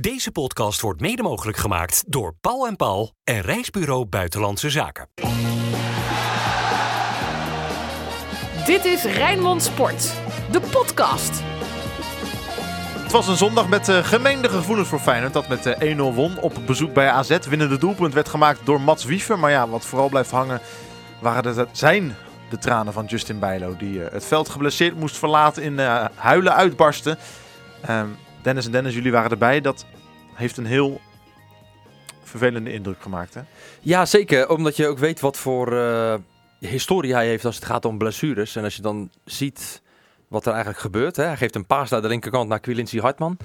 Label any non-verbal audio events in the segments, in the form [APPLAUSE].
Deze podcast wordt mede mogelijk gemaakt door Paul en Paul en Reisbureau Buitenlandse Zaken. Dit is Rijnmond Sport, de podcast. Het was een zondag met uh, gemeende gevoelens voor Feyenoord dat met uh, 1-0 won op bezoek bij AZ. Winnende doelpunt werd gemaakt door Mats Wiever. Maar ja, wat vooral blijft hangen waren de, zijn de tranen van Justin Bijlo. Die uh, het veld geblesseerd moest verlaten in uh, huilen uitbarsten. Um, Dennis en Dennis, jullie waren erbij. Dat heeft een heel vervelende indruk gemaakt, hè? Ja, zeker. Omdat je ook weet wat voor uh, historie hij heeft als het gaat om blessures. En als je dan ziet wat er eigenlijk gebeurt. Hè? Hij geeft een paas naar de linkerkant naar Quilincy Hartman.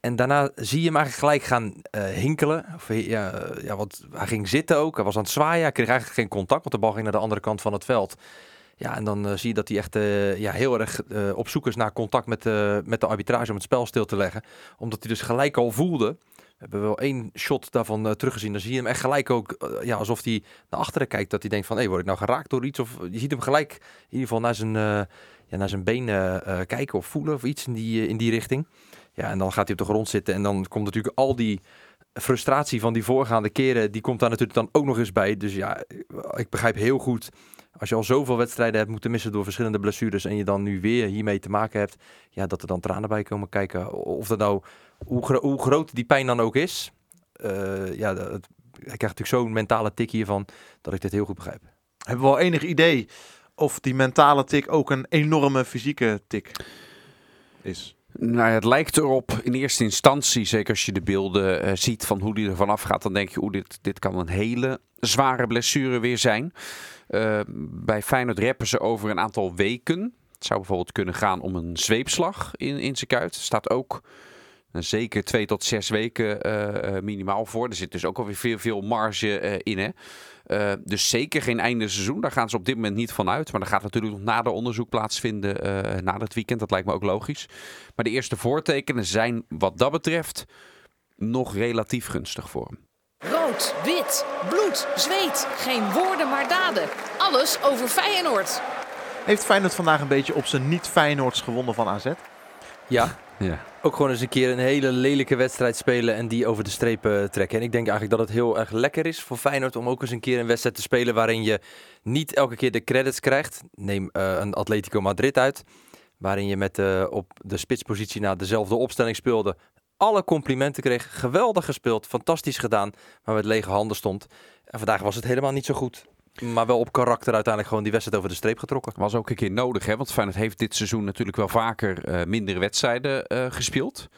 En daarna zie je hem eigenlijk gelijk gaan uh, hinkelen. Of, ja, ja, wat, hij ging zitten ook. Hij was aan het zwaaien. Hij kreeg eigenlijk geen contact, want de bal ging naar de andere kant van het veld. Ja, en dan uh, zie je dat hij echt uh, ja, heel erg uh, op zoek is naar contact met, met de arbitrage om het spel stil te leggen. Omdat hij dus gelijk al voelde. We hebben wel één shot daarvan teruggezien. Dan zie je hem echt gelijk ook, ja, alsof hij naar achteren kijkt. Dat hij denkt van, hé, word ik nou geraakt door iets? Of je ziet hem gelijk in ieder geval naar zijn, ja, naar zijn been kijken of voelen of iets in die, in die richting. Ja, en dan gaat hij op de grond zitten en dan komt natuurlijk al die frustratie van die voorgaande keren, die komt daar natuurlijk dan ook nog eens bij. Dus ja, ik begrijp heel goed als je al zoveel wedstrijden hebt moeten missen door verschillende blessures en je dan nu weer hiermee te maken hebt, ja, dat er dan tranen bij komen kijken. Of dat nou, hoe, gro hoe groot die pijn dan ook is, uh, ja, ik krijg natuurlijk zo'n mentale tik hiervan dat ik dit heel goed begrijp. Hebben we al enig idee of die mentale tik ook een enorme fysieke tik is? Nou, het lijkt erop in eerste instantie, zeker als je de beelden uh, ziet van hoe die er vanaf gaat, dan denk je, oeh, dit, dit kan een hele zware blessure weer zijn. Uh, bij Feyenoord rappen ze over een aantal weken. Het zou bijvoorbeeld kunnen gaan om een zweepslag in, in zijn kuit. Staat ook zeker twee tot zes weken uh, minimaal voor. Er zit dus ook alweer veel, veel marge in. Hè? dus zeker geen einde seizoen. Daar gaan ze op dit moment niet van uit. Maar er gaat natuurlijk nog nader onderzoek plaatsvinden na het weekend. Dat lijkt me ook logisch. Maar de eerste voortekenen zijn wat dat betreft nog relatief gunstig voor hem. Rood, wit, bloed, zweet. Geen woorden maar daden. Alles over Feyenoord. Heeft Feyenoord vandaag een beetje op zijn niet-Feyenoords gewonnen van AZ? Ja. Ja. Ook gewoon eens een keer een hele lelijke wedstrijd spelen en die over de strepen trekken. En ik denk eigenlijk dat het heel erg lekker is voor Feyenoord om ook eens een keer een wedstrijd te spelen waarin je niet elke keer de credits krijgt. Neem uh, een Atletico Madrid uit. Waarin je met uh, op de spitspositie naar dezelfde opstelling speelde alle complimenten kreeg. Geweldig gespeeld, fantastisch gedaan, maar met lege handen stond. En vandaag was het helemaal niet zo goed. Maar wel op karakter uiteindelijk gewoon die wedstrijd over de streep getrokken. Was ook een keer nodig, hè? want Feyenoord heeft dit seizoen natuurlijk wel vaker uh, mindere wedstrijden uh, gespeeld.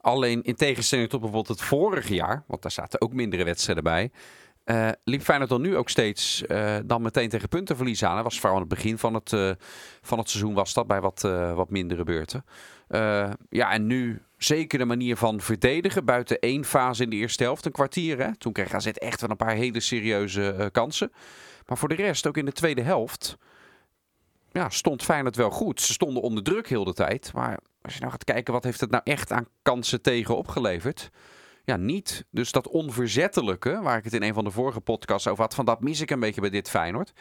Alleen in tegenstelling tot bijvoorbeeld het vorige jaar, want daar zaten ook mindere wedstrijden bij. Uh, liep Feyenoord dan nu ook steeds dan meteen tegen puntenverlies aan. Dat was vooral aan het begin van het, van het seizoen was dat bij wat, wat mindere beurten. ja, en nu zeker de manier van verdedigen. Buiten één fase in de eerste helft, een kwartier. Hè? Toen kreeg AZ echt wel een paar hele serieuze kansen. Maar voor de rest, ook in de tweede helft, ja, stond Feyenoord wel goed. Ze stonden onder druk heel de tijd. Maar als je nou gaat kijken, wat heeft het nou echt aan kansen tegen opgeleverd? ja, niet. Dus dat onverzettelijke, waar ik het in een van de vorige podcasts over had, van dat mis ik een beetje bij dit Feyenoord.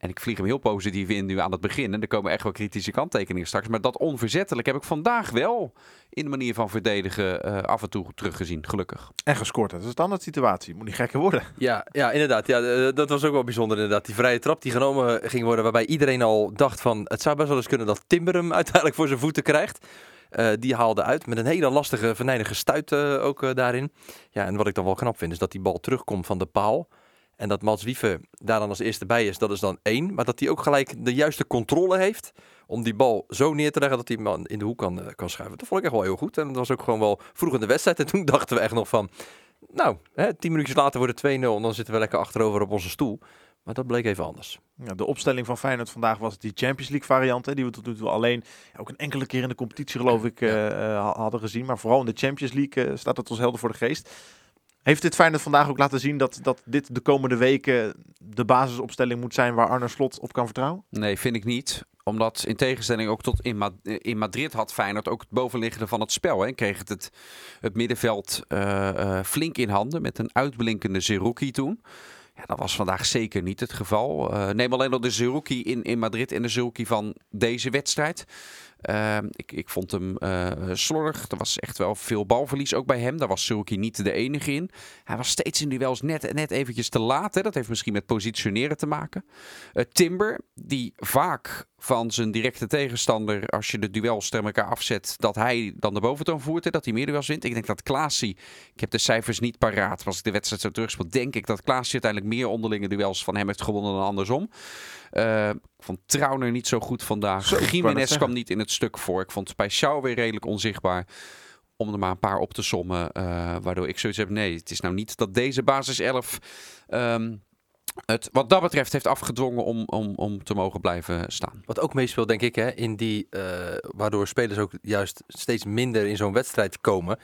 En ik vlieg hem heel positief in nu aan het begin. En er komen echt wel kritische kanttekeningen straks. Maar dat onverzettelijk heb ik vandaag wel in de manier van verdedigen uh, af en toe teruggezien, gelukkig. En gescoord. Dat is dan de situatie. Moet niet gekker worden. Ja, ja inderdaad. Ja, dat was ook wel bijzonder inderdaad. Die vrije trap die genomen ging worden. Waarbij iedereen al dacht van het zou best wel eens kunnen dat Timber hem [LAUGHS] uiteindelijk voor zijn voeten krijgt. Uh, die haalde uit met een hele lastige, venijnige stuit uh, ook uh, daarin. Ja, en wat ik dan wel knap vind, is dat die bal terugkomt van de paal. En dat Mats Wieven daar dan als eerste bij is, dat is dan één. Maar dat hij ook gelijk de juiste controle heeft om die bal zo neer te leggen dat hij man in de hoek kan, kan schuiven. Dat vond ik echt wel heel goed. En dat was ook gewoon wel vroeg in de wedstrijd. En toen [LAUGHS] dachten we echt nog van, nou, hè, tien minuutjes later wordt het 2-0 en dan zitten we lekker achterover op onze stoel. Maar dat bleek even anders. Ja, de opstelling van Feyenoord vandaag was die Champions League variant. Hè, die we tot nu toe alleen ook een enkele keer in de competitie geloof ik ja. uh, hadden gezien. Maar vooral in de Champions League uh, staat het ons helder voor de geest. Heeft dit Feyenoord vandaag ook laten zien dat, dat dit de komende weken de basisopstelling moet zijn waar Arne Slot op kan vertrouwen? Nee, vind ik niet omdat in tegenstelling ook tot in, in Madrid had Feyenoord ook het bovenliggende van het spel. En kreeg het, het, het middenveld uh, flink in handen met een uitblinkende Zerouki toen. Ja, dat was vandaag zeker niet het geval. Uh, neem alleen al de Zerouki in, in Madrid en de Zerouki van deze wedstrijd. Ehm, ik, ik vond hem eh slordig. Er was echt wel veel balverlies ook bij hem. Daar was Sulky niet de enige in. Hij was steeds in duels net, net eventjes te laat. Hè. Dat heeft misschien met positioneren te maken. Eh, Timber, die vaak van zijn directe tegenstander, als je de duels tegen elkaar afzet, dat hij dan de boventoon voert. Dat hij meer duels wint. Ik denk dat Klaasie, ik heb de cijfers niet paraat. maar Als ik de wedstrijd zo terugspeel, denk ik dat Klaasie uiteindelijk meer onderlinge duels van hem heeft gewonnen dan andersom. Eh, ik vond Trauner niet zo goed vandaag. Zo, Jiménez kwam niet in het stuk voor. Ik vond bij Schouw weer redelijk onzichtbaar. Om er maar een paar op te sommen. eh, waardoor ik zoiets heb. Nee, het is nou niet dat deze basis 11 ehm, het wat dat betreft heeft afgedwongen om, om, om te mogen blijven staan. Wat ook meespeelt, denk ik, hè, in die, eh, waardoor spelers ook juist steeds minder in zo'n wedstrijd komen.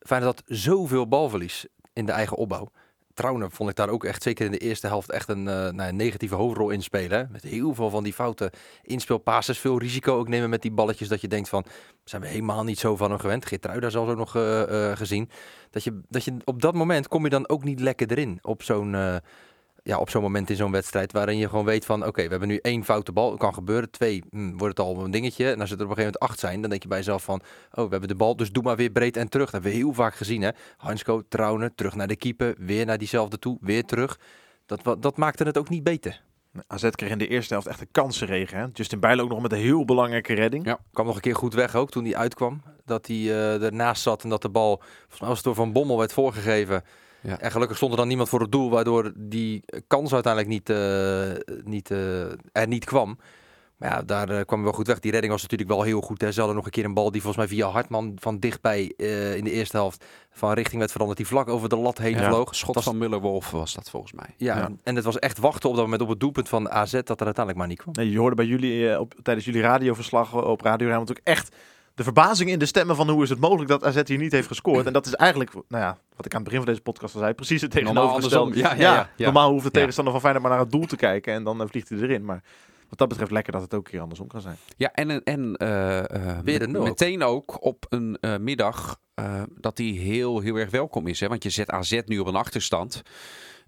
Feyenoord had zoveel balverlies in de eigen opbouw. Trauner vond ik daar ook echt, zeker in de eerste helft, echt een, eh, nou, een negatieve hoofdrol in spelen. Met heel veel van die foute inspeelpasses, veel risico ook nemen met die balletjes. Dat je denkt van, zijn we helemaal niet zo van hem gewend. Geertruida zelfs ook nog eh, eh, gezien. Dat je, dat je op dat moment kom je dan ook niet lekker erin. Op zo'n ja, op zo'n moment in zo'n wedstrijd waarin je gewoon weet van oké, we hebben nu één foute bal, kan gebeuren. Twee, hm, wordt het al een dingetje. En als het er op een gegeven moment acht zijn, dan denk je bij jezelf van oh, we hebben de bal, dus doe maar weer breed en terug. Dat hebben we heel vaak gezien hè. Hansko, Trauner, terug naar de keeper, weer naar diezelfde toe, weer terug. Dat, dat maakte het ook niet beter. AZ kreeg in de eerste helft echt een kansenregen. Hè? Justin Bijlo ook nog met een heel belangrijke redding. Ja. Kwam nog een keer goed weg ook toen hij uitkwam. Dat hij eh, ernaast zat en dat de bal, volgens mij was het door Van Bommel, werd voorgegeven. Ja. En gelukkig stond er dan niemand voor het doel, waardoor die kans uiteindelijk niet, eh, niet, eh, er niet kwam. Maar ja, daar eh, kwam hij wel goed weg. Die redding was natuurlijk wel heel goed. Hè. Ze hadden nog een keer een bal die volgens mij via Hartman van dichtbij eh, in de eerste helft van richting werd veranderd. Die vlak over de lat heen Ja, vloog. Schot was- van Muller-Wolf was dat volgens mij. Ja, Ja. en het was echt wachten op dat moment op het doelpunt van AZ dat er uiteindelijk maar niet kwam. Nee, je hoorde bij jullie op, tijdens jullie radioverslag op Radio Rijnmond ook echt de verbazing in de stemmen van hoe is het mogelijk dat AZ hier niet heeft gescoord. En dat is eigenlijk, nou ja, wat ik aan het begin van deze podcast al zei, precies het tegenovergestelde. Ja, ja, ja, ja. Normaal hoeft de tegenstander van Feyenoord maar naar het doel te kijken en dan eh, vliegt hij erin. Maar wat dat betreft lekker dat het ook een keer andersom kan zijn. Ja, en, en eh, eh, Weer een nul ook. meteen ook op een eh, middag eh, dat die heel, heel erg welkom is. Hè? Want je zet AZ nu op een achterstand.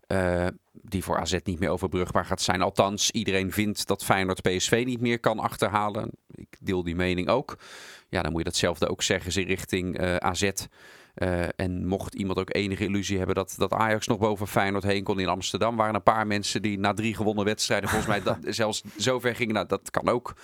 Eh, die voor AZ niet meer overbrugbaar gaat zijn. Althans, iedereen vindt dat Feyenoord PSV niet meer kan achterhalen. Ik deel die mening ook. Ja, dan moet je datzelfde ook zeggen in richting eh, AZ. Eh, en mocht iemand ook enige illusie hebben dat, dat Ajax nog boven Feyenoord heen kon in Amsterdam, waren een paar mensen die na drie gewonnen wedstrijden volgens mij dat, [LAUGHS] zelfs zover gingen. Nou, dat kan ook.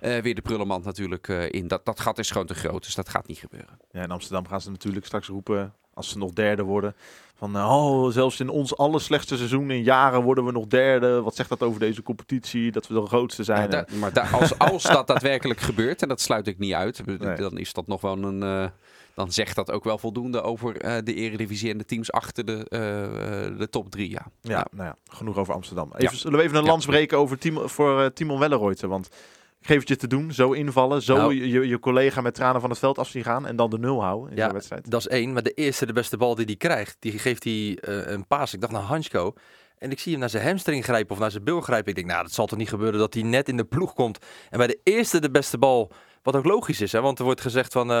Weer de prullenmand natuurlijk in. Dat, dat gat is gewoon te groot, dus dat gaat niet gebeuren. Ja, in Amsterdam gaan ze natuurlijk straks roepen, als ze nog derde worden, van eh, oh, zelfs in ons allerslechtste seizoen in jaren worden we nog derde. Wat zegt dat over deze competitie, dat we de grootste zijn? Ja, maar als, als dat daadwerkelijk gebeurt, en dat sluit ik niet uit, Nee. dan is dat nog wel een. eh, dan zegt dat ook wel voldoende over eh, de Eredivisie en de teams achter de, de top drie. Ja. Ja, Nou, nou ja, genoeg over Amsterdam. Even, Ja. Zullen we even een lans breken over voor Timon Welleroyte? Want geef het je te doen, zo invallen, zo Nou. je, je, collega met tranen van het veld af zien gaan en dan de nul houden in Ja, de wedstrijd. Dat is één. Maar de eerste, de beste bal die hij krijgt, die geeft hij eh, een paas. Ik dacht naar Hansko. En ik zie hem naar zijn hamstring grijpen of naar zijn bil grijpen. Ik denk, nou, dat zal toch niet gebeuren dat hij net in de ploeg komt. En bij de eerste, de beste bal, wat ook logisch is, hè, want er wordt gezegd van... eh,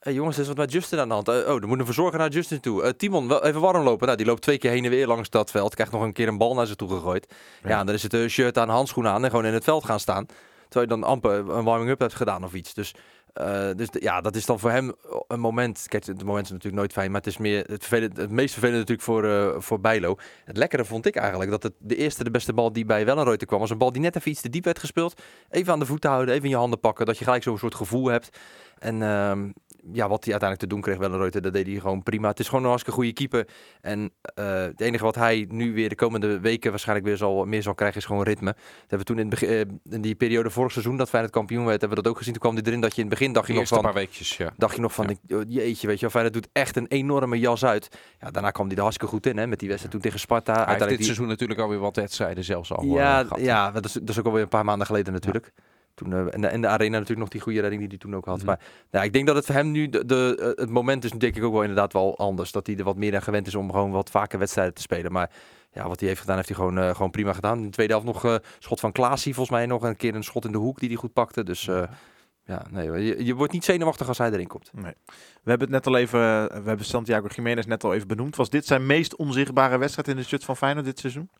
hey, jongens, er is wat met Justin aan de hand. Eh, oh, er moet een verzorger naar Justin toe. Timon, wel even warm lopen. Nou, die loopt twee keer heen en weer langs dat veld. Krijgt nog een keer een bal naar zich toe gegooid. Ja, Ja. en dan is het een shirt aan, handschoenen aan en gewoon in het veld gaan staan. Terwijl je dan amper een warming-up hebt gedaan of iets. Dus, eh, dus ja, dat is dan voor hem een moment. Kijk, de momenten zijn natuurlijk nooit fijn. Maar het is meer het, het meest vervelende natuurlijk voor, eh, voor Bijlo. Het lekkere vond ik eigenlijk dat het de eerste, de beste bal die bij Wellenreuter kwam, was een bal die net even iets te diep werd gespeeld. Even aan de voeten houden, even in je handen pakken. Dat je gelijk zo'n soort gevoel hebt. En ehm, ja, wat hij uiteindelijk te doen kreeg, Wellenreuter, dat deed hij gewoon prima. Het is gewoon een hartstikke goede keeper. En eh, het enige wat hij nu weer de komende weken waarschijnlijk weer zal, meer zal krijgen, is gewoon ritme. Dat hebben we toen in, begin, eh, in die periode vorig seizoen dat Feyenoord kampioen werd, hebben we dat ook gezien. Toen kwam hij erin dat je in het begin dacht je nog van... paar weekjes, ja. Dacht je nog van, Ja. oh, jeetje, weet je wel, Feyenoord doet echt een enorme jas uit. Ja, daarna kwam hij er hartstikke goed in, hè, met die wedstrijd toen tegen Sparta. Hij heeft dit die- seizoen natuurlijk alweer wat wedstrijden zelfs al ja, eh, gehad. ja dat, is, dat is ook alweer een paar maanden geleden natuurlijk. Toen, eh, en, de, en de arena natuurlijk nog die goede redding die hij toen ook had. Mhm. Maar nou, ik denk dat het voor hem nu, de, de, eh, het moment is denk ik ook wel inderdaad wel anders. Dat hij er wat meer aan gewend is om gewoon wat vaker wedstrijden te spelen. Maar ja, wat hij heeft gedaan, heeft hij gewoon, eh, gewoon prima gedaan. In de tweede helft nog eh schot van Klaasie volgens mij nog. Een keer een schot in de hoek die hij goed pakte. Dus eh, ja, nee, je, je wordt niet zenuwachtig als hij erin komt. We hebben het net al even, we hebben Santiago Jiménez net al even benoemd. Was dit zijn meest onzichtbare wedstrijd in de shirt van Feyenoord dit seizoen?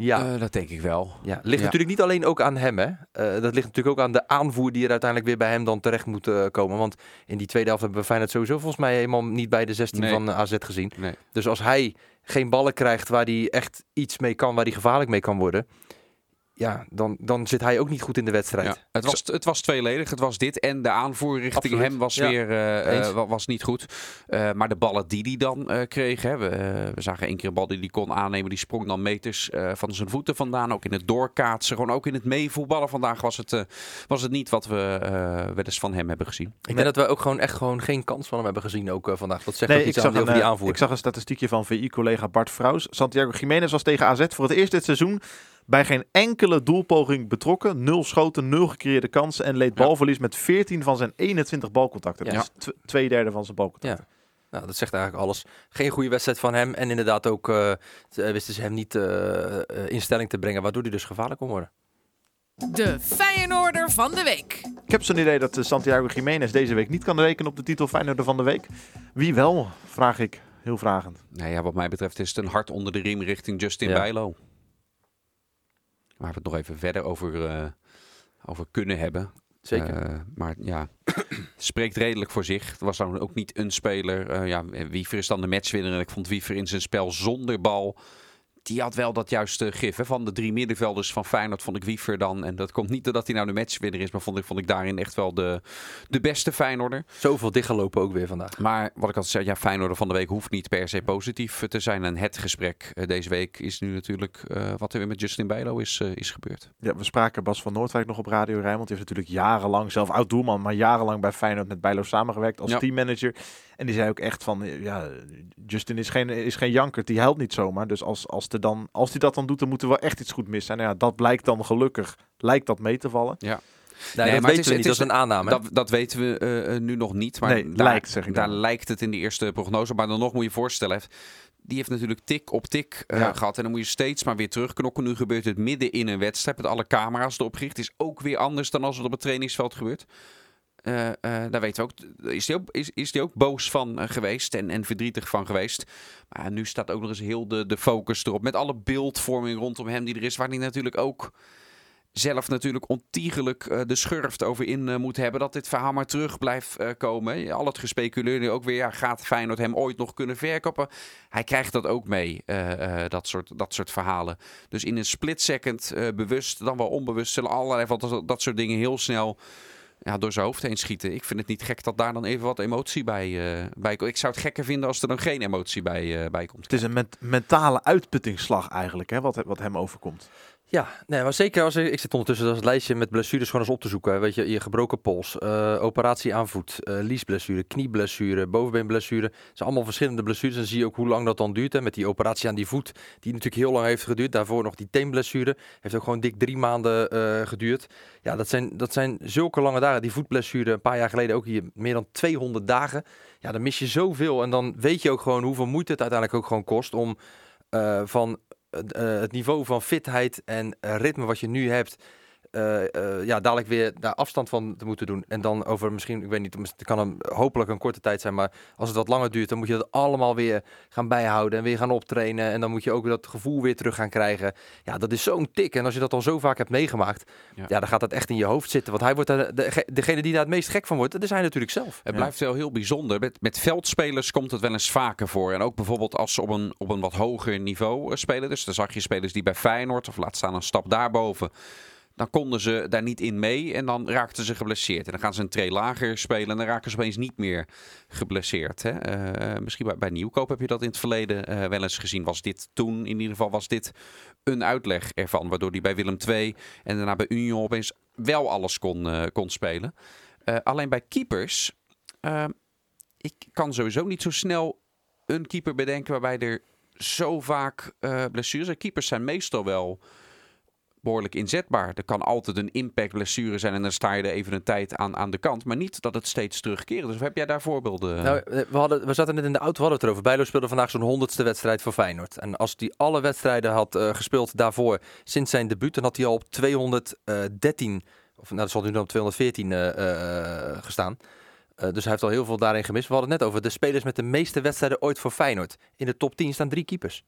Ja, Eh, dat denk ik wel. ja. ligt ja. natuurlijk niet alleen ook aan hem. Hè. Eh, dat ligt natuurlijk ook aan de aanvoer die er uiteindelijk weer bij hem dan terecht moet eh, komen. Want in die tweede helft hebben we Feyenoord sowieso volgens mij helemaal niet bij de 16 Nee. van AZ gezien. Nee. Dus als hij geen ballen krijgt waar hij echt iets mee kan, waar hij gevaarlijk mee kan worden. Ja, dan, dan zit hij ook niet goed in de wedstrijd. Ja, het, was, het was tweeledig. Het was dit en de aanvoer richting Absoluut. hem was Ja. weer eh, eh, wa- was niet goed. Eh, maar de ballen die hij dan eh, kreeg, hè, we, we zagen één keer een bal die hij kon aannemen. Die sprong dan meters eh, van zijn voeten vandaan. Ook in het doorkaatsen, gewoon ook in het meevoetballen. Vandaag was het, eh, was het niet wat we eh wel eens van hem hebben gezien. Ik denk dat we ook gewoon echt gewoon geen kans van hem hebben gezien ook vandaag. Dat zegt Nee, ook iets zag, aan een, die aanvoer. ik zag een statistiekje van VI-collega Bart Vrouws. Santiago Jiménez was tegen AZ voor het eerst dit seizoen bij geen enkele doelpoging betrokken. Nul schoten, nul gecreëerde kansen en leed Ja. balverlies met 14 van zijn 21 balcontacten. Ja. Dat is tw- twee derde van zijn balcontacten. Nou, dat zegt eigenlijk alles. Geen goede wedstrijd van hem. En inderdaad ook eh, eh, wisten ze hem niet eh, eh, in stelling te brengen, waardoor hij dus gevaarlijk kon worden. De Feyenoorder van de week. Ik heb zo'n idee dat Santiago Jiménez deze week niet kan rekenen op de titel Feyenoorder van de week. Wie wel, vraag ik heel vragend. Nou ja, wat mij betreft is het een hart onder de riem richting Justin Ja. Bijlo. Waar we het nog even verder over, eh, over kunnen hebben. Zeker. Eh, maar ja, spreekt redelijk voor zich. Het was dan ook niet een speler. Eh, ja, Wiever is dan de matchwinner. En ik vond Wiever in zijn spel zonder bal. Die had wel dat juiste gif. Hè? Van de drie middenvelders van Feyenoord vond ik Wiever dan. En dat komt niet doordat hij nou de matchwinner is. Maar vond ik, vond ik daarin echt wel de, de beste Feyenoorder. Zoveel dichtgelopen ook weer vandaag. Maar wat ik al zei, ja, Feyenoorder van de week hoeft niet per se positief te zijn. En het gesprek eh, deze week is nu natuurlijk eh, wat er weer met Justin Bijlo is, eh, is gebeurd. Ja, we spraken Bas van Noordwijk nog op Radio Rijnmond. Die heeft natuurlijk jarenlang, zelf oud-doelman, maar jarenlang bij Feyenoord met Bijlo samengewerkt als Ja. teammanager. En die zei ook echt van, ja, Justin is geen, is geen jankert, die helpt niet zomaar. Dus als, als, er dan, als hij dat dan doet, dan moet er wel echt iets goed mis zijn. Nou ja, dat blijkt dan gelukkig, lijkt dat mee te vallen. Nee, Nee, dat maar het weten is- we het niet. is- Dat is een aanname. Dat, dat weten we eh, eh, nu nog niet. Maar Nee, daar, lijkt, zeg ik daar dan. lijkt het in de eerste prognose. Maar dan nog moet je je voorstellen. heeft- Die heeft natuurlijk tik op tik eh, Ja. gehad. En dan moet je steeds maar weer terugknokken. Nu gebeurt het midden in een wedstrijd. Met alle camera's erop gericht. Is ook weer anders dan als het op het trainingsveld gebeurt. Eh, eh, daar weten we ook. Is hij ook, is, is ook boos van eh, geweest. En, en verdrietig van geweest. Maar nu staat ook nog eens heel de, de focus erop. Met alle beeldvorming rondom hem die er is. Waar hij natuurlijk ook zelf natuurlijk ontiegelijk de schurft over in moet hebben. Dat dit verhaal maar terug blijft komen. Al het gespeculeer nu ook weer. Ja, gaat Feyenoord hem ooit nog kunnen verkopen? Hij krijgt dat ook mee, dat, soort, dat soort verhalen. Dus in een split second, bewust dan wel onbewust, zullen allerlei van dat, dat soort dingen heel snel ja, door zijn hoofd heen schieten. Ik vind het niet gek dat daar dan even wat emotie bij, eh, bij komt. Ik zou het gekker vinden als er dan geen emotie bij, eh, bij komt. Het is een ment- mentale uitputtingsslag eigenlijk, hè, wat, wat hem overkomt. Ja, nee, maar zeker als ik, ik zit ondertussen dat lijstje met blessures gewoon eens op te zoeken. Weet je, je gebroken pols, eh, operatie aan voet, eh liesblessure, knieblessure, bovenbeenblessure. Het zijn allemaal verschillende blessures. En zie je ook hoe lang dat dan duurt. Hè, met die operatie aan die voet, die natuurlijk heel lang heeft geduurd. Daarvoor nog die teenblessure. Heeft ook gewoon dik drie maanden eh, geduurd. Ja, dat zijn, dat zijn zulke lange dagen. Die voetblessure een paar jaar geleden ook hier meer dan 200 dagen. Ja, dan mis je zoveel. En dan weet je ook gewoon hoeveel moeite het uiteindelijk ook gewoon kost om van het niveau van fitheid en eh, ritme wat je nu hebt, eh, eh, ja, dadelijk weer daar afstand van te moeten doen. En dan over misschien, ik weet niet, het kan een, hopelijk een korte tijd zijn, maar als het wat langer duurt, dan moet je dat allemaal weer gaan bijhouden en weer gaan optrainen. En dan moet je ook dat gevoel weer terug gaan krijgen. Ja, dat is zo'n tik. En als je dat al zo vaak hebt meegemaakt, Ja. ja. dan gaat dat echt in je hoofd zitten. Want hij wordt daar, de, degene die daar het meest gek van wordt, dat is hij natuurlijk zelf. Het Ja. blijft wel heel bijzonder. Met, met veldspelers komt het wel eens vaker voor. En ook bijvoorbeeld als ze op een, op een wat hoger niveau eh, spelen. Dus dan zag je spelers die bij Feyenoord, of laat staan een stap daarboven. Dan konden ze daar niet in mee en dan raakten ze geblesseerd. En dan gaan ze een tree lager spelen en dan raken ze opeens niet meer geblesseerd. Hè? Eh, misschien bij, bij Nieuwkoop heb je dat in het verleden eh, wel eens gezien. Was dit toen, in ieder geval was dit een uitleg ervan. Waardoor hij bij Willem II en daarna bij Union opeens wel alles kon, eh, kon spelen. Alleen bij keepers uh, ik kan sowieso niet zo snel een keeper bedenken waarbij er zo vaak blessures zijn. Keepers zijn meestal wel behoorlijk inzetbaar. Er kan altijd een impact blessure zijn en dan sta je er even een tijd aan, aan de kant. Maar niet dat het steeds terugkeren. Dus heb jij daar voorbeelden? Nou, we, hadden, we zaten net in de auto, we hadden het erover. Bijlo speelde vandaag zo'n honderdste wedstrijd voor Feyenoord. En als hij alle wedstrijden had uh, gespeeld daarvoor sinds zijn debuut, dan had hij al op 213, of nou, dat zal nu dan op 214 uh, uh, gestaan. Uh, dus hij heeft al heel veel daarin gemist. We hadden het net over de spelers met de meeste wedstrijden ooit voor Feyenoord. In de top 10 staan drie keepers.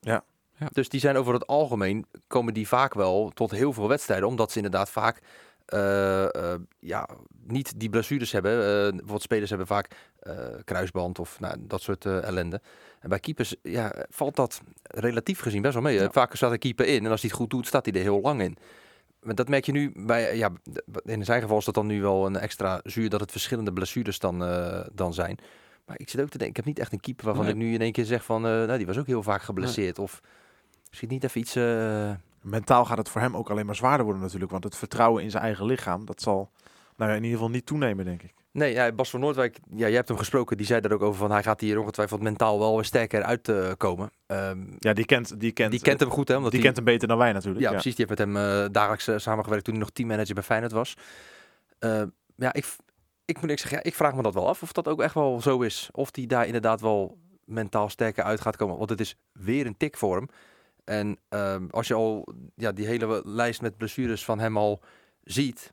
Ja. Ja. Dus die zijn over het algemeen, komen die vaak wel tot heel veel wedstrijden. Omdat ze inderdaad vaak eh, eh, ja, niet die blessures hebben. Eh bijvoorbeeld spelers hebben vaak kruisband of nou, dat soort ellende. En bij keepers ja, valt dat relatief gezien best wel mee. Ja. Vaker staat een keeper in en als hij het goed doet, staat hij er heel lang in. Maar dat merk je nu bij, ja, in zijn geval is dat dan nu wel een extra zuur dat het verschillende blessures dan, dan zijn. Maar ik zit ook te denken, ik heb niet echt een keeper waarvan Nee. ik nu in één keer zeg van, nou die was ook heel vaak geblesseerd. Of misschien niet even iets, eh, Mentaal gaat het voor hem ook alleen maar zwaarder worden natuurlijk. Want het vertrouwen in zijn eigen lichaam, dat zal nou ja, in ieder geval niet toenemen, denk ik. Nee, ja, Bas van Noordwijk, ja, jij hebt hem gesproken. Die zei daar ook over van hij gaat hier ongetwijfeld mentaal wel weer sterker uitkomen. Ehm Ja, die kent, die kent, die kent hem goed, hè? Omdat die hij- kent hem beter dan wij natuurlijk. Ja, precies. Die heeft met hem eh, dagelijks eh, samengewerkt toen hij nog teammanager bij Feyenoord was. Eh, ja, ik, ik moet ik zeggen, ja, ik vraag me dat wel af of dat ook echt wel zo is. Of die daar inderdaad wel mentaal sterker uit gaat komen. Want het is weer een tik voor hem. En ehm, als je al ja, die hele lijst met blessures van hem al ziet.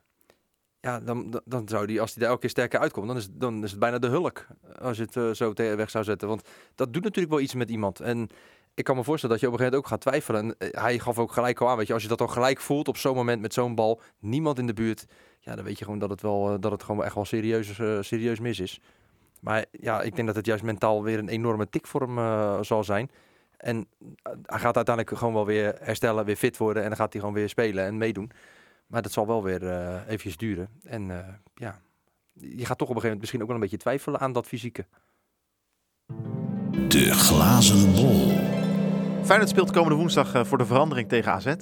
Ja, dan, dan- zou die, als hij daar elke keer sterker uitkomt, dan is, dan is het bijna de hulk. Als je het eh, zo weg zou zetten. Want dat doet natuurlijk wel iets met iemand. En ik kan me voorstellen dat je op een gegeven moment ook gaat twijfelen. En eh, hij gaf ook gelijk al aan, weet je, als je dat dan gelijk voelt op zo'n moment met zo'n bal, niemand in de buurt, ja, dan weet je gewoon dat het wel, eh, dat het gewoon echt wel serieus, serieus mis is. Maar ja, ik denk dat het juist mentaal weer een enorme tik voor hem zal zijn. En eh, hij gaat uiteindelijk gewoon wel weer herstellen, weer fit worden en dan gaat hij gewoon weer spelen en meedoen. Maar dat zal wel weer eh eventjes duren. En eh, ja, je gaat toch op een gegeven moment misschien ook wel een beetje twijfelen aan dat fysieke. De glazen bol. Feyenoord speelt komende woensdag voor de verandering tegen AZ.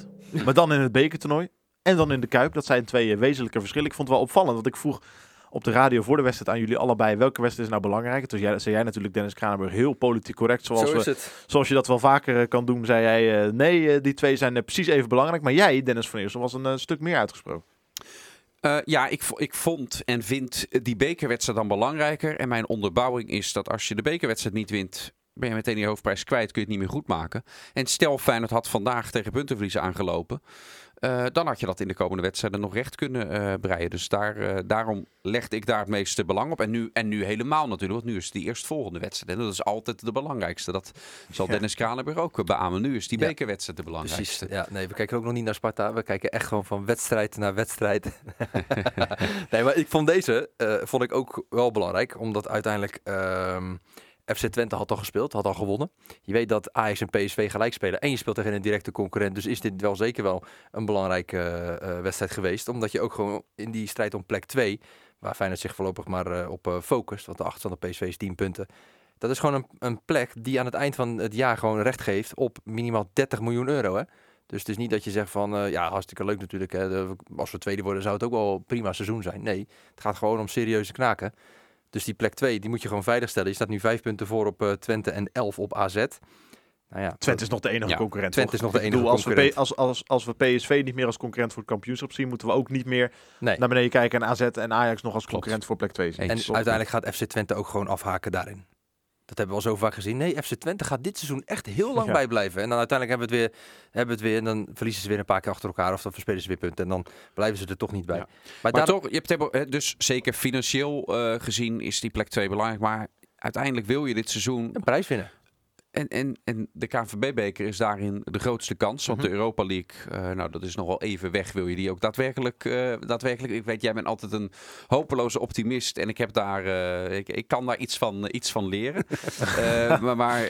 maar dan in het bekertoernooi. En dan in de Kuip. Dat zijn twee wezenlijke verschillen. Ik vond het wel opvallend. Want ik vroeg op de radio voor de wedstrijd aan jullie allebei... welke wedstrijd is nou belangrijk? Toen jij, zei jij natuurlijk, Dennis Kranenburg, heel politiek correct. Zoals, we, het. zoals je dat wel vaker eh, kan doen, zei jij... eh, nee, eh, die twee zijn precies even belangrijk. Maar jij, Dennis van Eersel, was een stuk meer uitgesproken. Eh, ja, ik, ik vond en vind die bekerwedstrijd dan belangrijker. En mijn onderbouwing is dat als je de bekerwedstrijd niet wint, ben je meteen die hoofdprijs kwijt, kun je het niet meer goed maken. En stel Feyenoord had vandaag tegen puntenverliezen aangelopen, eh, dan had je dat in de komende wedstrijden nog recht kunnen eh, breien. Dus daar, eh, daarom legde ik daar het meeste belang op. En nu, en nu helemaal natuurlijk, want nu is het die eerstvolgende wedstrijd. En dat is altijd de belangrijkste. Dat zal. Dennis Kranenburg ook beamen. Nu is die Ja. bekerwedstrijd de belangrijkste. Precies. Ja, nee, we kijken ook nog niet naar Sparta. We kijken echt gewoon van wedstrijd naar wedstrijd. [LAUGHS] nee, maar ik vond deze vond ik ook wel belangrijk. Omdat uiteindelijk ehm, FC Twente had al gespeeld, had al gewonnen. Je weet dat Ajax en PSV gelijk spelen. En je speelt tegen een directe concurrent. Dus is dit wel zeker wel een belangrijke eh, eh, wedstrijd geweest. Omdat je ook gewoon in die strijd om plek 2, waar Feyenoord zich voorlopig maar eh, op focust. Want de achterstand op PSV is 10 punten. Dat is gewoon een, een plek die aan het eind van het jaar gewoon recht geeft op minimaal 30 miljoen euro. Hè? Dus het is niet dat je zegt van, ja, hartstikke leuk natuurlijk. Hè. Als we tweede worden, zou het ook wel prima seizoen zijn. Nee, het gaat gewoon om serieuze knaken. Dus die plek 2, die moet je gewoon veiligstellen. Je staat nu vijf punten voor op eh, Twente en 11 op AZ. Nou ja, Twente is nog de enige Ja, concurrent. Twente is nog de enige bedoel, als we, concurrent. Als, als, als we PSV niet meer als concurrent voor het kampioenschap zien, moeten we ook niet meer nee. naar beneden kijken en AZ en Ajax nog als Klopt. concurrent voor plek 2 zien. Eens. En uiteindelijk gaat FC Twente ook gewoon afhaken daarin. Dat hebben we al zo vaak gezien. Nee, FC Twente gaat dit seizoen echt heel lang [LAUGHS] Ja. bijblijven. En dan uiteindelijk hebben we, het weer, hebben we het weer. En dan verliezen ze weer een paar keer achter elkaar. Of dan verspelen ze weer punten. En dan blijven ze er toch niet bij. Ja. Maar, Maar daar, toch, je hebt dus zeker financieel eh, gezien is die plek 2 belangrijk. Maar uiteindelijk wil je dit seizoen. een prijs winnen. En, en, en de KNVB-beker is daarin de grootste kans. Want Mhm. de Europa League, eh, nou dat is nogal even weg. Wil je die ook daadwerkelijk, eh, daadwerkelijk? Ik weet, jij bent altijd een hopeloze optimist. En ik, heb daar, eh, ik, ik kan daar iets van, iets van leren. [LAUGHS] Maar maar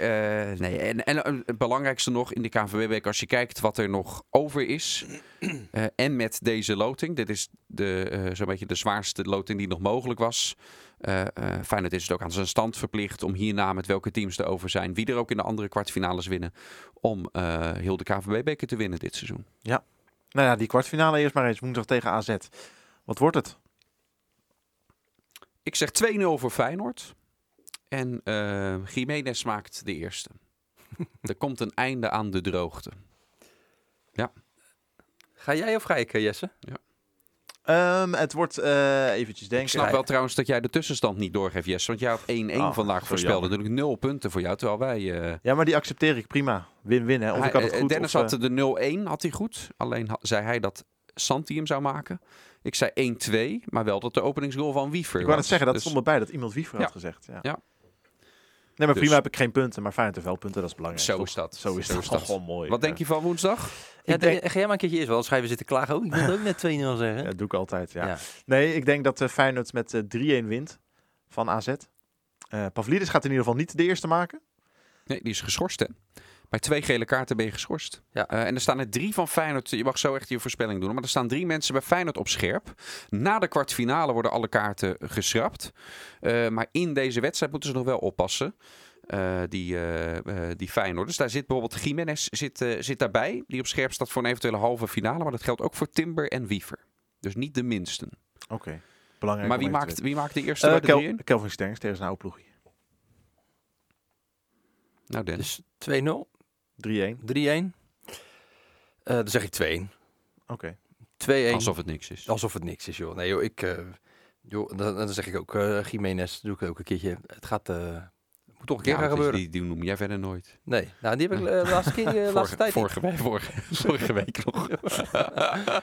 nee. En, en het belangrijkste nog in de KNVB-beker, als je kijkt wat er nog over is. [CLEARS THROAT] en met deze loting. Dit is de, zo'n beetje de zwaarste loting die nog mogelijk was. Eh eh Feyenoord is het ook aan zijn stand verplicht om hierna met welke teams er over zijn, wie er ook in de andere kwartfinales winnen, om eh, heel de KVB-beker te winnen dit seizoen. Nou ja, die kwartfinale eerst maar eens woensdag tegen AZ. Wat wordt het? Ik zeg 2-0 voor Feyenoord. En eh Jiménez maakt de eerste. [LAUGHS] er komt een einde aan de droogte. Ga jij of ga ik, Jesse? Ehm, het wordt eh eventjes denken. Ik snap wel trouwens dat jij de tussenstand niet doorgeeft, Jess. Want jij had 1-1 Oh, vandaag voorspeld. Natuurlijk nul punten voor jou, terwijl wij... eh, Ja, maar die accepteer ik prima. Win-win, hè. Of hij- ik had het eh, goed. Dennis of, had de 0-1 had hij goed. Alleen zei hij dat Santi hem zou maken. Ik zei 1-2, maar wel dat de openingsgoal van Wiever ik wou net was. zeggen, dat Dus- stond erbij dat iemand Wiever Ja. had gezegd. Ja. Ja. Nee, maar Dus- prima heb ik geen punten, maar Feyenoord heeft wel punten, dat is belangrijk. Zo toch? is dat. Zo is Zo dat. is dat. Gewoon [LAUGHS] mooi. Wat denk je van woensdag? Ja, Ik denk- Ga jij maar een keertje eerst wel, weer zitten klagen. Oh, ik wilde ook net 2-0 zeggen. Ja, dat doe ik altijd, ja. Ja. Nee, ik denk dat eh, Feyenoord met eh, 3-1 wint van AZ. Eh Pavlidis gaat in ieder geval niet de eerste maken. Nee, die is geschorst hè. Bij twee gele kaarten ben je geschorst. Ja. Eh, en er staan er drie van Feyenoord. Je mag zo echt je voorspelling doen. Maar er staan drie mensen bij Feyenoord op scherp. Na de kwartfinale worden alle kaarten geschrapt. Eh, maar in deze wedstrijd moeten ze nog wel oppassen. eh, die, eh eh, die Feyenoord. Dus daar zit bijvoorbeeld Jiménez zit, eh, zit daarbij. Die op scherp staat voor een eventuele halve finale. Maar dat geldt ook voor Timber en Wiever. Dus niet de minsten. Oké, belangrijk. maar wie maakt, wie maakt de eerste Kel- in? Kelvin Sterns tegen zijn oude ploegje. Nou Dennis. Dus 2-0, 3-1. 3-1. Eh, dan zeg ik 2-1. Oké. 2-1. Alsof het niks is. Alsof het niks is, joh. Nee, joh, ik... eh, joh, dan, dan zeg ik ook, eh Jiménez, doe ik ook een keertje. Het gaat... eh, moet toch een keer Ja, gaan gebeuren. die, die noem jij verder nooit. Nee, nou, die heb ik de laatste keer, [LAUGHS] de laatste tijd niet. vorige, week, vorige, [LAUGHS] vorige week nog. Ja,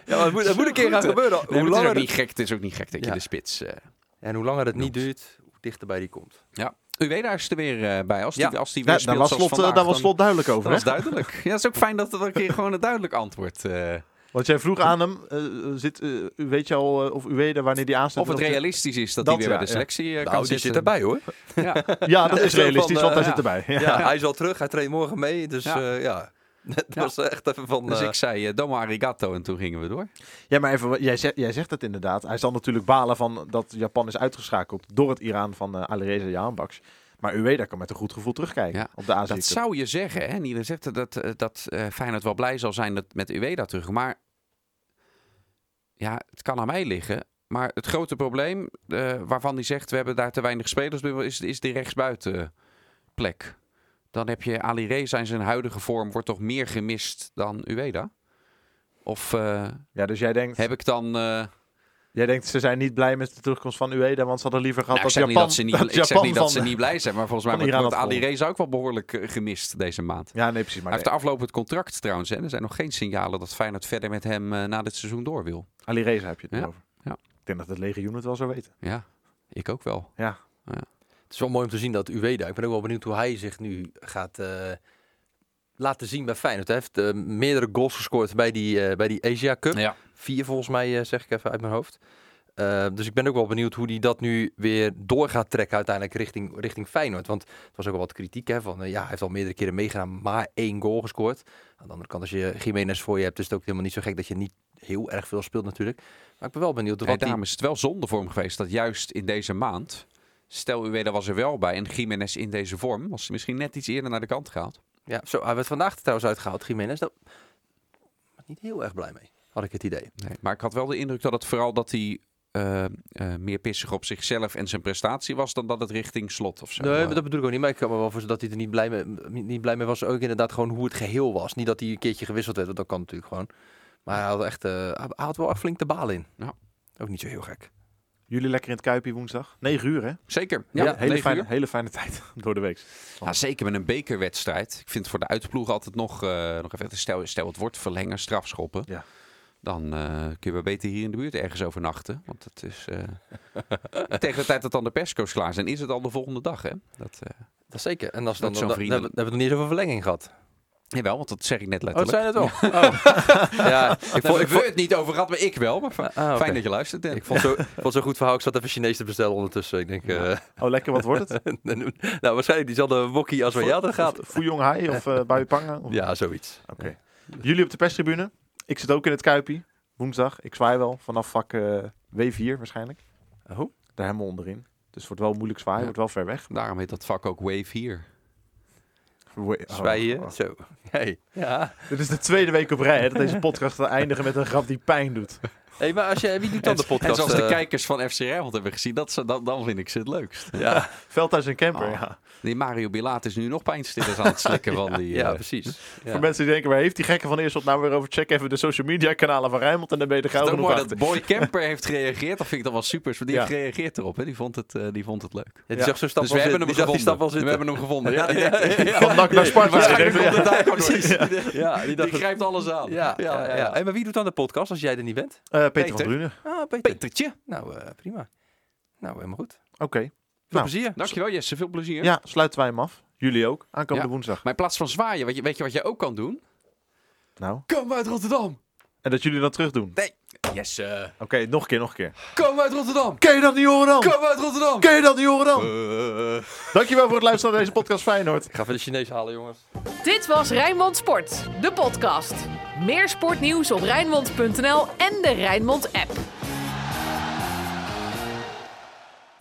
maar het moet, het moet een keer gaan gebeuren. Nee, hoe maar het, is langer ook het, niet gek, het is ook niet gek dat je de spits... eh en hoe langer het niet Noemt. duurt, hoe dichterbij die komt. ja. Ueda is er weer eh, bij. Als die, Ja. als die weer Ja, speelt daar was zoals slot, eh, vandaag, daar was slot duidelijk Dat over. was hè? duidelijk. Ja, het is ook fijn dat er een keer gewoon een duidelijk antwoord... eh Want jij vroeg aan hem, eh, zit, eh, weet je al eh, of u weet wanneer die aanstaat? of het Dat- realistisch is dat, Dat, hij weer ja, bij de ja. selectie eh, kan Nou, die zitten. zit erbij, hoor. Ja. Ja, dat [LAUGHS] is realistisch, want hij eh, zit erbij. Ja. Ja, hij is al terug. Hij traint morgen mee. Dus Ja. [LAUGHS] dat Ja. was echt even van... Dus eh, ik zei eh, domo arigato en toen gingen we door. Ja, maar even, jij, zegt, jij zegt het inderdaad. Hij zal natuurlijk balen van dat Japan is uitgeschakeld door het Iran van uh, Alireza Jahanbaks. Maar Ueda kan met een goed gevoel terugkijken Ja, op de Azië Dat zou je zeggen. Hè? Nieder zegt dat, eh, dat eh, Feyenoord wel blij zal zijn dat, met Ueda terug. Maar ja, het kan aan mij liggen. Maar het grote probleem eh, waarvan hij zegt... we hebben daar te weinig spelers bij... is, is die rechtsbuitenplek. Dan heb je Ali Reza in zijn huidige vorm... wordt toch meer gemist dan Ueda? Of eh, Ja, dus jij denkt, heb ik dan... eh, jij denkt ze zijn niet blij met de terugkomst van Ueda, want ze hadden liever gehad nou, ik dat zeg Japan, dat ze niet, [LAUGHS] dat ik zeg Japan niet dat ze niet blij zijn. Maar volgens mij wordt, Ali. Reza ook wel behoorlijk eh, gemist deze maand. Ja, nee, precies. Maar Hij heeft de afloop het contract trouwens. Hè. Er zijn nog geen signalen dat Feyenoord verder met hem na dit seizoen door wil. Alireza heb je het Ja, over. ja. Ik denk dat het legioen het wel zou weten. Ja, ik ook wel. Ja. Het is wel mooi om te zien dat Ueda, ik ben ook wel benieuwd hoe hij zich nu gaat eh, laten zien bij Feyenoord. Hij heeft eh, meerdere goals gescoord bij die, eh, bij die Asia Cup. Ja. Vier volgens mij, zeg ik even uit mijn hoofd. Dus ik ben ook wel benieuwd hoe hij dat nu weer door gaat trekken uiteindelijk richting, richting Feyenoord. Want het was ook wel wat kritiek hè, van, ja, hij heeft al meerdere keren meegedaan, maar één goal gescoord. Aan de andere kant, als je Jiménez voor je hebt, is het ook helemaal niet zo gek dat je niet heel erg veel speelt natuurlijk. Maar ik ben wel benieuwd Hey, wat daarom is het wel zonde voor hem geweest dat juist in deze maand... Stel Ueda was er wel bij en Jiménez in deze vorm... was hij misschien net iets eerder naar de kant gehaald. Ja, zo, hij werd vandaag trouwens uitgehaald, Jiménez. Daar was niet heel erg blij mee, had ik het idee. Nee. Maar ik had wel de indruk dat het vooral dat hij... eh, eh, meer pissig op zichzelf en zijn prestatie was... dan dat het richting slot of zo. Nee, eh, dat bedoel ik ook niet. Maar ik kan me wel voorstellen dat hij er niet blij, mee, niet blij mee was. Ook inderdaad gewoon hoe het geheel was. Niet dat hij een keertje gewisseld werd, want dat kan natuurlijk gewoon. Maar hij had echt, hij had wel echt flink de balen in. Ja. Ook niet zo heel gek. Jullie lekker in het Kuipje woensdag? 9 uur, hè? Zeker. Ja, Ja, hele, fijne, uur. hele fijne tijd [LAUGHS] door de week. Ja, zeker met een bekerwedstrijd. Ik vind voor de uitploeg altijd nog, eh, nog even... Stel, stel het wordt verlengen, strafschoppen. Ja. Dan eh, kun je beter hier in de buurt ergens overnachten. Want het is... eh, [LAUGHS] tegen de tijd dat dan de persco's klaar zijn, is het al de volgende dag. Hè? Dat, eh, Dat zeker. En als Dat dan, dan, zo'n dan, hebben we hebben we het nog niet eens over verlenging gehad. Jawel, want dat zeg ik net Oh, dat letterlijk. zijn het wel. Oh. [LAUGHS] ja, ik Ik vond, ik het niet over gehad, maar ik wel. Maar Ah, oké. fijn dat je luistert. Dan. ik vond zo, vond zo goed verhaal. Ik zat even Chinees te bestellen ondertussen. Ik denk, eh, Oh, lekker, wat wordt het? [LAUGHS] nou waarschijnlijk diezelfde wokkie als waar jij altijd gaat. Fuyong Hai of uh, Buipangen? Of- Ja, zoiiets. Oké. Jullie op de perstribune. Ik zit ook in het Kuipie. Woensdag. Ik zwaai wel vanaf vak eh, W4 waarschijnlijk. Oh? Daar helemaal onderin. Dus het wordt wel moeilijk zwaaien. Ja. wordt wel ver weg. Daarom heet dat vak ook Wave 4. Oh, Zwijgen. oh. Zo. [LAUGHS] Hey. Ja. Dit is de tweede week op rij hè, dat deze podcast [LAUGHS] gaat eindigen met een grap die pijn doet. Hey, maar als je, wie doet dan de podcast? En zoals de eh, kijkers van FC Rijnmond hebben gezien, dat, dan, dan vind ik ze het leukst. Ja, Veldhuis en Camper, Oh. ja. Die Mario Bilaat is nu nog pijnstillers aan het slikken van die... ja, eh, precies. Ja. Voor mensen die denken, waar heeft die gekke van Eersel nou weer over? Check even de social media kanalen van Rijnmond en dan ben je er gauw genoeg achter. dat Boy Camper heeft gereageerd. Dat vind ik dan wel super. Die Ja. heeft gereageerd erop. Hè. Die, vond het, eh, die vond het leuk. Ja, die Ja. zag zo'n stap dus wel we zitten. hebben hem Die die stap wel gevonden. We hebben hem gevonden. Ja, die, ja, ja, ja. Van NAC naar Sparta. Ja. die grijpt alles aan. Ja, maar wie doet dan de podcast als jij er niet bent? Eh, Peter, Peter. van Drunen. Ah, Peter. Petertje. Nou, eh, prima. Nou, helemaal goed. Oké. Nou, plezier. Dankjewel Jesse, veel plezier. Ja, sluiten wij hem af. Jullie ook. Aankomende Ja. woensdag. Maar in plaats van zwaaien, weet je, weet je wat je ook kan doen? Nou. Kom uit Rotterdam! En dat jullie dat terug doen. Nee. Jesse. Oké, nog een keer, nog een keer. Kom uit Rotterdam! Ken je dat niet horen dan? Kom uit Rotterdam! Ken je dat niet horen dan? Eh. Dankjewel voor het luisteren naar deze podcast Feyenoord. Ik ga even de Chinees halen, jongens. Dit was Rijnmond Sport, de podcast. Meer sportnieuws op Rijnmond.nl en de Rijnmond app.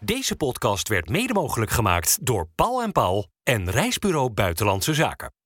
Deze podcast werd mede mogelijk gemaakt door Paul en Paul en Reisbureau Buitenlandse Zaken.